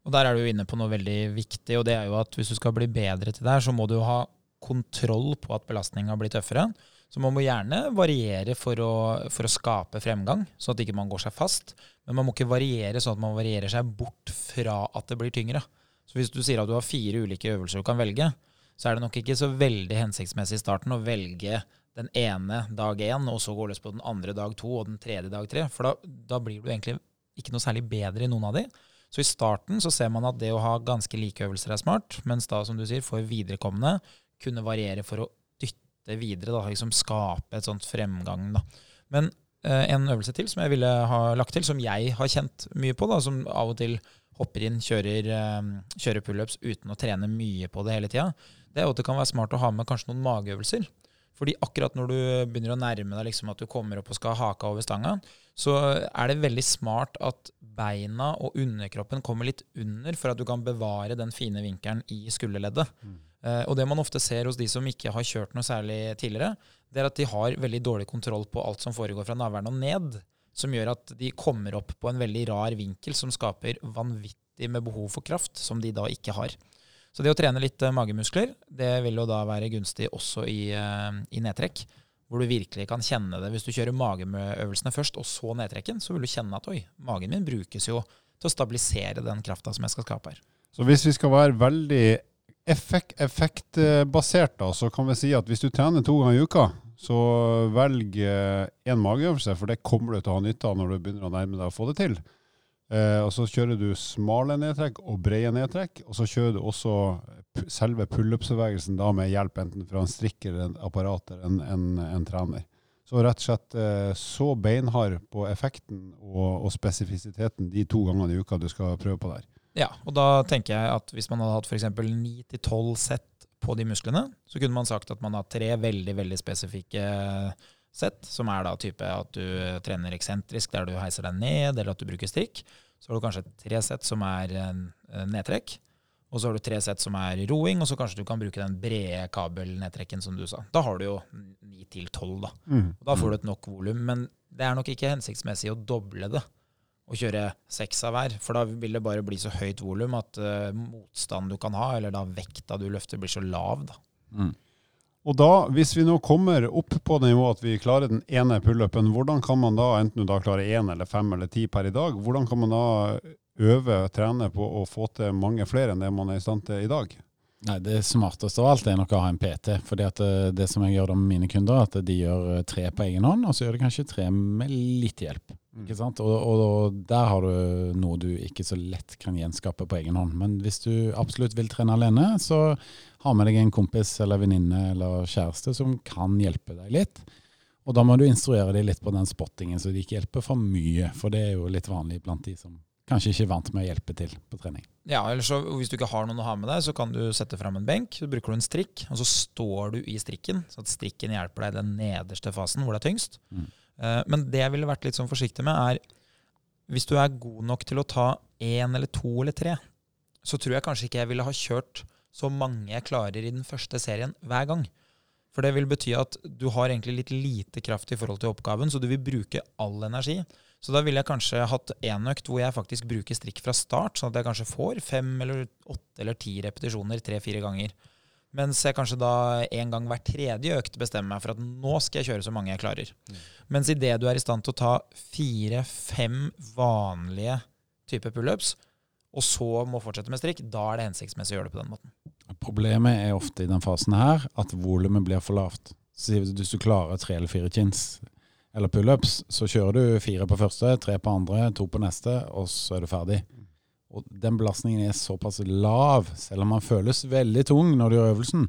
Og der er du inne på noe veldig viktig, og det er jo at hvis du skal bli bedre til det her, så må du ha kontroll på at belastninga blir tøffere. Så man må gjerne variere for å, for å skape fremgang, sånn at ikke man går seg fast. Men man må ikke variere sånn at man varierer seg bort fra at det blir tyngre. Så hvis du sier at du har fire ulike øvelser du kan velge, så er det nok ikke så veldig hensiktsmessig i starten å velge den ene dag én, og så gå løs på den andre dag to og den tredje dag tre. For da, da blir du egentlig ikke noe særlig bedre i noen av de. Så i starten så ser man at det å ha ganske like øvelser er smart, mens da, som du sier, for viderekommende kunne variere for å dytte videre, da, liksom skape et sånt fremgang. Da. Men eh, en øvelse til som jeg ville ha lagt til, som jeg har kjent mye på, da, som av og til hopper inn, kjører, eh, kjører pullups uten å trene mye på det hele tida, det er at det kan være smart å ha med kanskje noen mageøvelser. Fordi akkurat når du begynner å nærme deg liksom at du kommer opp og skal ha haka over stanga, så er det veldig smart at beina og underkroppen kommer litt under for at du kan bevare den fine vinkelen i skulderleddet. Mm. Uh, og det man ofte ser hos de som ikke har kjørt noe særlig tidligere, det er at de har veldig dårlig kontroll på alt som foregår fra navlen og ned, som gjør at de kommer opp på en veldig rar vinkel som skaper vanvittig med behov for kraft, som de da ikke har. Så det å trene litt uh, magemuskler, det vil jo da være gunstig også i, uh, i, nedtrekk. Hvor du virkelig kan kjenne det. Hvis du kjører mageøvelsene først, og så nedtrekken, så vil du kjenne at oi, magen min brukes jo til å stabilisere den krafta som jeg skal skape her. Så hvis vi skal være veldig effekt, effektbasert, da, så kan vi si at hvis du trener to ganger i uka, så velg én mageøvelse, for det kommer du til å ha nytte av når du begynner å nærme deg å få det til. Eh, og Så kjører du smale nedtrekk og brede nedtrekk. Og så kjører du også selve pullups-bevegelsen med hjelp enten fra en strikker, eller en apparat eller en, en, en, trener. Så rett og slett eh, så beinhard på effekten og, og, spesifisiteten de to gangene i uka du skal prøve på der. Ja, og da tenker jeg at hvis man hadde hatt f.eks. 9-12 sett på de musklene, så kunne man sagt at man har tre veldig, veldig spesifikke sett, som er da type at du trener eksentrisk der du heiser deg ned, eller at du bruker strikk. Så har du kanskje tre sett som er eh, nedtrekk. Og så har du tre sett som er roing, og så kanskje du kan bruke den brede kabelnedtrekken som du sa. Da har du jo ni til tolv, da. Mm. Og da får du et nok volum. Men det er nok ikke hensiktsmessig å doble det og kjøre seks av hver. For da vil det bare bli så høyt volum at uh, motstanden du kan ha, eller da vekta du løfter, blir så lav. da. Mm. Og da, hvis vi nå kommer opp på det nivået at vi klarer den ene pullupen, hvordan kan man da, enten du da klarer én eller fem eller ti per i dag, hvordan kan man da øve og trene på å få til mange flere enn det man er i stand til i dag? Nei, Det smarteste av alt er nok å ha en PT. fordi at det, det som jeg gjør da med mine kunder, at de gjør tre på egen hånd, og så gjør de kanskje tre med litt hjelp. Ikke sant? Og, og, og der har du noe du ikke så lett kan gjenskape på egen hånd. Men hvis du absolutt vil trene alene, så ha med deg en kompis eller venninne eller kjæreste som kan hjelpe deg litt. Og da må du instruere dem litt på den spottingen, så de ikke hjelper for mye. For det er jo litt vanlig blant de som kanskje ikke er vant med å hjelpe til på trening. Ja, eller så Hvis du ikke har noen å ha med deg, så kan du sette fram en benk. Så bruker du en strikk, og så står du i strikken, så at strikken hjelper deg i den nederste fasen hvor det er tyngst. Mm. Uh, men det jeg ville vært litt sånn forsiktig med, er hvis du er god nok til å ta én eller to eller tre, så tror jeg kanskje ikke jeg ville ha kjørt så mange jeg klarer i den første serien hver gang. For det vil bety at du har egentlig litt lite kraft i forhold til oppgaven, så du vil bruke all energi. Så da ville jeg kanskje hatt én økt hvor jeg faktisk bruker strikk fra start, sånn at jeg kanskje får fem eller åtte eller ti repetisjoner tre-fire ganger. Mens jeg kanskje da en gang hver tredje økt bestemmer meg for at nå skal jeg kjøre så mange jeg klarer. Mm. Mens idet du er i stand til å ta fire-fem vanlige typer pullups, og så må fortsette med strikk, da er det hensiktsmessig å gjøre det på den måten. Problemet er ofte i den fasen her at volumet blir for lavt. Så hvis du klarer tre eller fire chins eller pullups, så kjører du fire på første, tre på andre, to på neste, og så er du ferdig. Og den belastningen er såpass lav, selv om man føles veldig tung når du gjør øvelsen,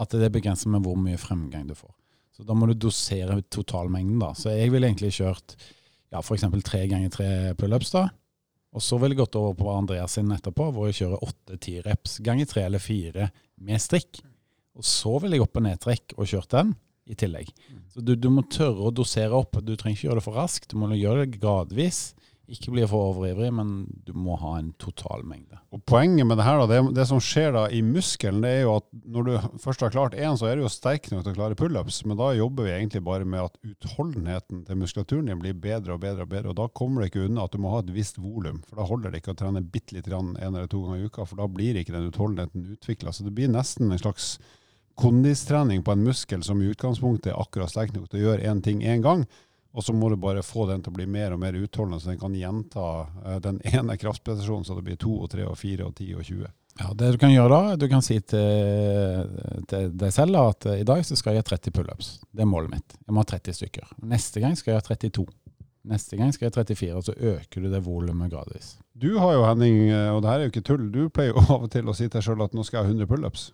at det er begrenset med hvor mye fremgang du får. Så da må du dosere totalmengden, da. Så jeg ville egentlig kjørt ja, f.eks. tre ganger tre pullups, da. Og så ville jeg gått over på Andreas sin etterpå, hvor jeg kjører åtte-ti reps ganger tre eller fire med strikk. Og så ville jeg opp på nedtrekk og kjørt den i tillegg. Så du, du, må tørre å dosere opp. Du trenger ikke gjøre det for raskt, du må gjøre det gradvis. Ikke bli for overivrig, men du må ha en totalmengde. Og Poenget med det her, da, det, det, som skjer da i muskelen, det er jo at når du først har klart én, så er du jo sterk nok til å klare pullups. Men da jobber vi egentlig bare med at utholdenheten til muskulaturen din blir bedre og bedre. Og bedre, og da kommer det ikke unna at du må ha et visst volum. For da holder det ikke å trene bitte litt en eller to ganger i uka, for da blir ikke den utholdenheten utvikla. Så det blir nesten en slags kondistrening på en muskel som i utgangspunktet er akkurat sterk nok til å gjøre én ting én gang. Og så må du bare få den til å bli mer og mer utholdende, så den kan gjenta uh, den ene kraftprestasjonen så det blir to og tre og fire og ti og 20. Ja, Det du kan gjøre da, du kan si til, til deg selv da, at i dag så skal jeg ha 30 pullups. Det er målet mitt. Jeg må ha 30 stykker. Neste gang skal jeg ha 32. Neste gang skal jeg ha 34, og så øker du det volumet gradvis. Du har jo, Henning, eh, og det her er jo ikke tull, du pleier jo av og til å si til deg sjøl at nå skal jeg ha 100 pullups.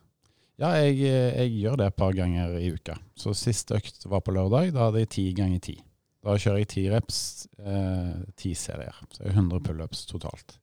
Ja, jeg, jeg, gjør det et par ganger i uka. Så sist økt var på lørdag. Da hadde jeg ti ganger ti. Da kjører jeg ti reps, eh, ti serier. Så er det 100 pullups totalt.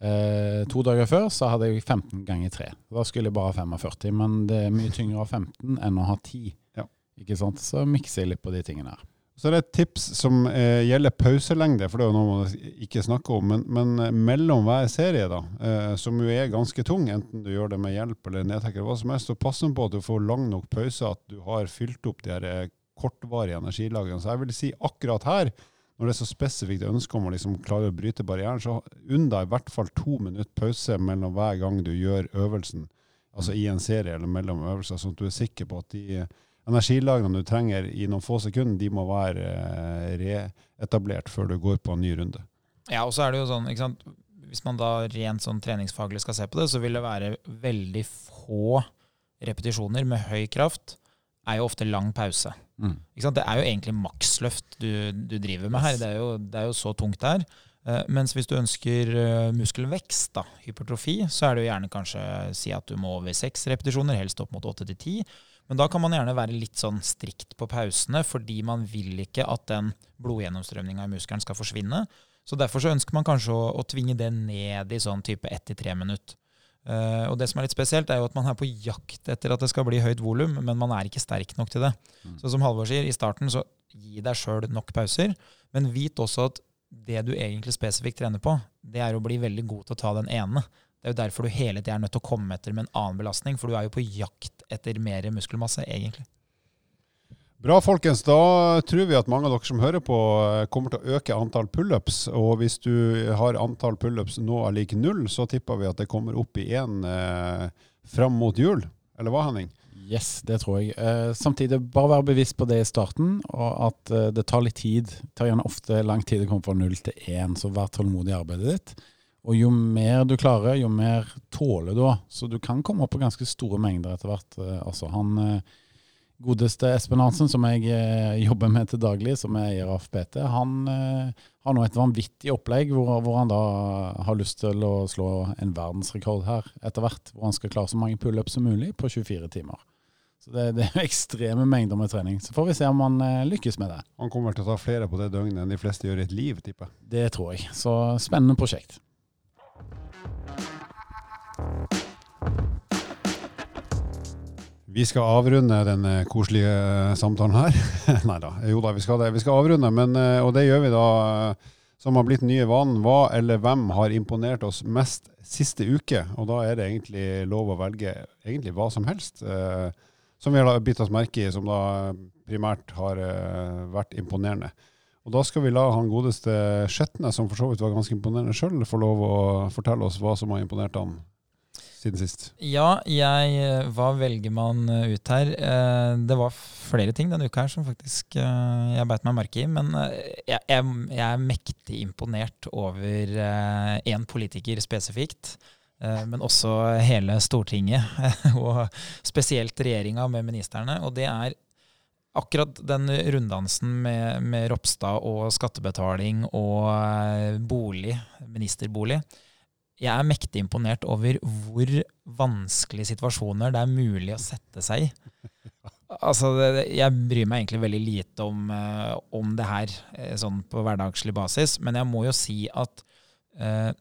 Eh, to dager før så hadde jeg 15 ganger 3. Da skulle jeg bare ha 45, men det er mye tyngre å ha 15 enn å ha 10. Ja. Ikke sant? Så mikser jeg litt på de tingene her. Så det er et tips som eh, gjelder pauselengde, for det er jo noe man ikke snakker om. Men, men eh, mellom hver serie, da, eh, som jo er ganske tung, enten du gjør det med hjelp eller nedtrekker, hva som helst, så pass på at du får lang nok pause, at du har fylt opp de her eh, energilagring. Så jeg vil si akkurat her, når det er så spesifikt ønske om å liksom klare å bryte barrieren, så unn deg i hvert fall to minutter pause mellom hver gang du gjør øvelsen. Altså i en serie eller mellom øvelser, sånn at du er sikker på at de energilagrene du trenger i noen få sekunder, de må være eh, reetablert før du går på en ny runde. Ja, og så er det jo sånn, ikke sant? Hvis man da rent sånn treningsfaglig skal se på det, så vil det være veldig få repetisjoner med høy kraft. Er jo ofte lang pause. Mm. Det er jo egentlig maksløft du, du driver med her. Det er, jo, det er jo så tungt der. Uh, mens hvis du ønsker uh, muskelvekst, da, hypertrofi, så er det jo gjerne kanskje si at du må over seks repetisjoner, helst opp mot åtte til ti. Men da kan man gjerne være litt sånn strikt på pausene, fordi man vil ikke at den blodgjennomstrømninga i muskelen skal forsvinne. Så derfor så ønsker man kanskje å, å tvinge det ned i sånn type ett til tre minutter. Uh, og det som er litt spesielt, er jo at man er på jakt etter at det skal bli høyt volum, men man er ikke sterk nok til det. Mm. Så som Halvor sier, i starten så gi deg sjøl nok pauser, men vit også at det du egentlig spesifikt trener på, det er å bli veldig god til å ta den ene. Det er jo derfor du hele tiden er nødt til å komme etter med en annen belastning, for du er jo på jakt etter mer muskelmasse, egentlig. Bra, folkens. Da tror vi at mange av dere som hører på, eh, kommer til å øke antall pullups. Og hvis du har antall pullups nå er lik null, så tipper vi at det kommer opp i én eh, fram mot jul. Eller hva, Henning? Yes, det tror jeg. Eh, samtidig, bare vær bevisst på det i starten, og at eh, det tar litt tid. Det tar gjerne ofte lang tid å komme fra null til én, så vær tålmodig i arbeidet ditt. Og jo mer du klarer, jo mer tåler du òg. Så du kan komme opp på ganske store mengder etter hvert. Eh, altså, han eh, godeste Espen Hansen, som jeg eh, jobber med til daglig, som er eier av PT, han eh, har nå et vanvittig opplegg hvor, hvor, han da har lyst til å slå en verdensrekord her etter hvert. Hvor han skal klare så mange pullups som mulig på 24 timer. Så det, det, er ekstreme mengder med trening. Så får vi se om han eh, lykkes med det. Han kommer til å ta flere på det døgnet enn de fleste gjør i et liv, tipper jeg. Det tror jeg. Så spennende prosjekt. Vi skal avrunde den eh, koselige eh, samtalen her. Nei da, jo da, vi skal det. Vi skal avrunde, men, eh, og det gjør vi da som har blitt nye vanen. Hva eller hvem har imponert oss mest siste uke? Og da er det egentlig lov å velge egentlig hva som helst. Som vi har bitt oss merke i, som da primært har vært imponerende. Og da skal vi la han godeste Skjetne, som for så vidt var ganske imponerende sjøl, få lov å fortelle oss hva som har imponert han siden sist? Ja, jeg Hva velger man ut her? Eh, det var flere ting denne uka her som faktisk eh, jeg beit meg merke i. Men eh, jeg, jeg, jeg er mektig imponert over én politiker spesifikt. Men også hele Stortinget, og spesielt regjeringa med ministerne. Og det er akkurat den runddansen med, med Ropstad og skattebetaling og bolig, ministerbolig jeg er mektig imponert over hvor vanskelige situasjoner det er mulig å sette seg i. Altså, det, jeg bryr meg egentlig veldig lite om, uh, om det her uh, sånn på hverdagslig basis, men jeg må jo si at uh,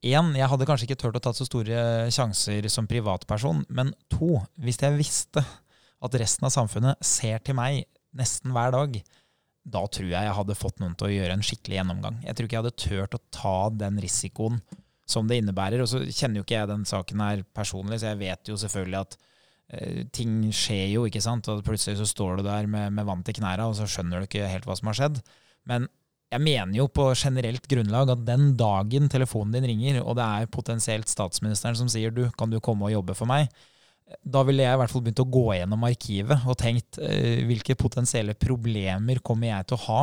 jeg hadde kanskje ikke turt å ta så store sjanser som privatperson, men to, hvis jeg visste at resten av samfunnet ser til meg nesten hver dag, da tror jeg jeg hadde fått noen til å gjøre en skikkelig gjennomgang. Jeg tror ikke jeg hadde turt å ta den risikoen som det innebærer. Og så kjenner jo ikke jeg den saken her personlig, så jeg vet jo selvfølgelig at eh, ting skjer jo, ikke sant. Og plutselig så står du der med, med vann til knærne, og så skjønner du ikke helt hva som har skjedd. Men jeg mener jo på generelt grunnlag at den dagen telefonen din ringer, og det er potensielt statsministeren som sier du, kan du komme og jobbe for meg, da ville jeg i hvert fall begynt å gå gjennom arkivet og tenkt eh, hvilke potensielle problemer kommer jeg til å ha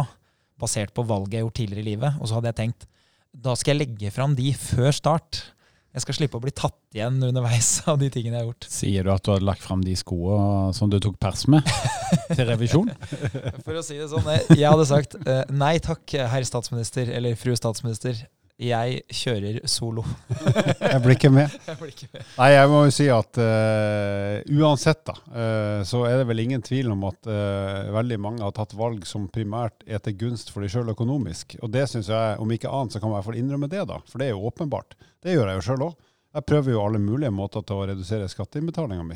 basert på valget jeg har gjort tidligere i livet. Og så hadde jeg tenkt da skal jeg legge fram de før start. Jeg skal slippe å bli tatt igjen underveis av de tingene jeg har gjort. Sier du at du har lagt fram de skoene som du tok pers med til revisjon? For å si det sånn, jeg hadde sagt eh, nei takk, herr statsminister eller fru statsminister. Jeg kjører solo. jeg blir ikke med. Jeg blir ikke med. Nei, jeg må jo si at uh, uansett, da, uh, så er det vel ingen tvil om at uh, veldig mange har tatt valg som primært er til gunst for de sjøl økonomisk. Og det syns jeg, om ikke annet, så kan man i hvert fall innrømme det, da. For det er jo åpenbart. Det gjør jeg jo sjøl òg. Jeg prøver jo alle mulige måter til å redusere skatteinnbetalinga mi,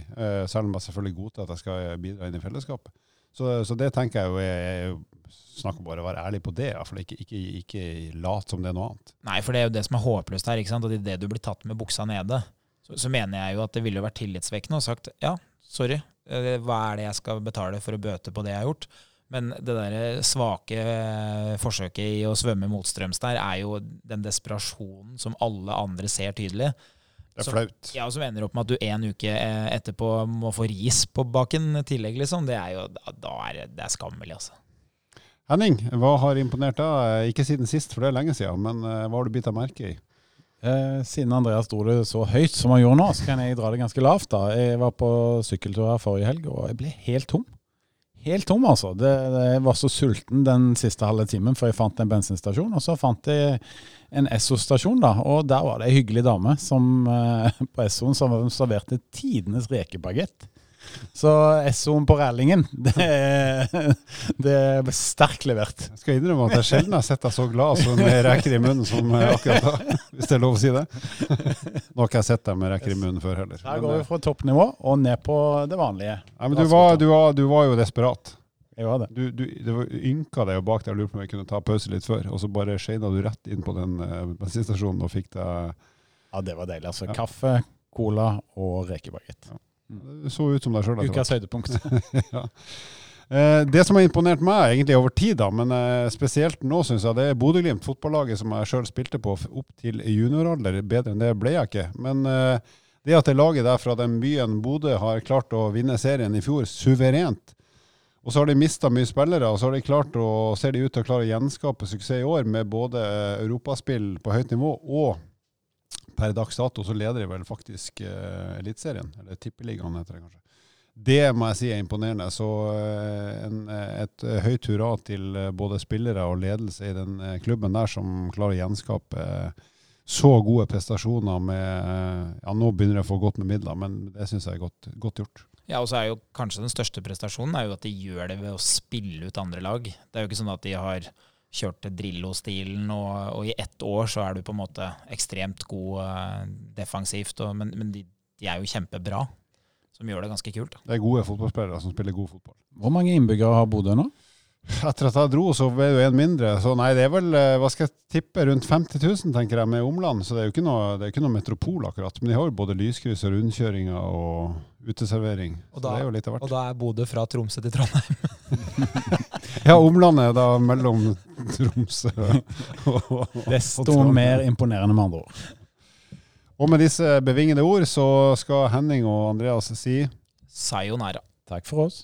selv om jeg selvfølgelig godtar at jeg skal bidra inn i fellesskapet. Så, så det tenker jeg jo er, er snakk om bare å være ærlig på det. For ikke, ikke, ikke lat som det er noe annet. Nei, for det er jo det som er håpløst her. ikke sant? At idet du blir tatt med buksa nede, så, så, mener jeg jo at det ville vært tillitsvekkende og sagt ja, sorry, eh, hva er det jeg skal betale for å bøte på det jeg har gjort? Men det der svake eh, forsøket i å svømme motstrøms der, er jo den desperasjonen som alle andre ser tydelig. Det er flaut. Ja, og som ender opp med at du en uke eh, etterpå må få ris på baken tillegg, liksom. Det er jo da er det er skammelig, altså. Henning, hva har imponert deg? Ikke siden sist, for det er lenge siden, men uh, hva har du bitt deg merke i? Eh, siden Andreas dro det så høyt som han gjorde nå, så kan jeg dra det ganske lavt. da. Jeg var på sykkeltur her forrige helg, og jeg ble helt tom. Helt tom, altså. Det, det, jeg var så sulten den siste halve timen før jeg fant en bensinstasjon. Og så fant jeg en Esso-stasjon, da, og der var det ei hyggelig dame som, eh, på Essoen som serverte tidenes rekebagett. Så Essoen på Rælingen, det, det er sterkt levert. Jeg skal innrømme at jeg sjelden har sett deg så glad som med reker i munnen som akkurat da, hvis det er lov å si det. Nå har ikke jeg sett deg med reker i munnen før heller. Her går vi fra toppnivå og ned på det vanlige. Nei, men du var, du, var, du var, jo desperat. Jeg var det. Du, du, det var ynka deg jo bak der og lurte på om jeg kunne ta pause litt før, og så bare skeina du rett inn på den eh, bensinstasjonen og fikk deg Ja, det var deilig. altså. Ja. Kaffe, cola og rekebagett. Det så ut som deg sjøl. Ukas høydepunkt. ja. Eh, Det som har imponert meg, egentlig over tid, da, men eh, spesielt nå, syns jeg, det er Bodø-Glimt, fotballaget som jeg sjøl spilte på opp til junioralder. Bedre enn det ble jeg ikke. Men det at det laget der fra den byen Bodø har klart å vinne serien i fjor suverent, og så har de mista mye spillere, og så har de klart å, ser de ut til å klare å gjenskape suksess i år med både eh, europaspill på høyt nivå og per dags dato så leder de vel faktisk uh, Eliteserien, eller Tippeligaen heter det kanskje. Det må jeg si er imponerende. Så eh, en, et høyt hurra til både spillere og ledelse i den klubben der som klarer å gjenskape så gode prestasjoner med Ja, nå begynner jeg å få godt med midler, men det syns jeg er godt, godt gjort. Ja, og så er jo kanskje den største prestasjonen er jo at de gjør det ved å spille ut andre lag. Det er jo ikke sånn at de har kjørt til Drillo-stilen, og, og i ett år så er du på en måte ekstremt god eh, defensivt, og, men, men de, de er jo kjempebra, som gjør det ganske kult. Da. Det er gode fotballspillere som spiller god fotball. Hvor mange innbyggere har Bodø nå? Etter at jeg dro, så ble det jo en mindre. Så nei, det er vel eh, hva skal jeg tippe, rundt 50 000, tenker jeg, med omland. Så det er jo ikke noe, det er ikke noe metropol, akkurat. Men de har jo både lyskryss og rundkjøringer og uteservering. Og så da- det er jo litt av hvert. Og da er Bodø fra Tromsø til Trondheim. Ja, omlandet er da mellom Tromsø og, og Desto mer imponerende, med andre ord. Og med disse bevingede ord så skal Henning og Andreas si Sayonara. Takk for oss.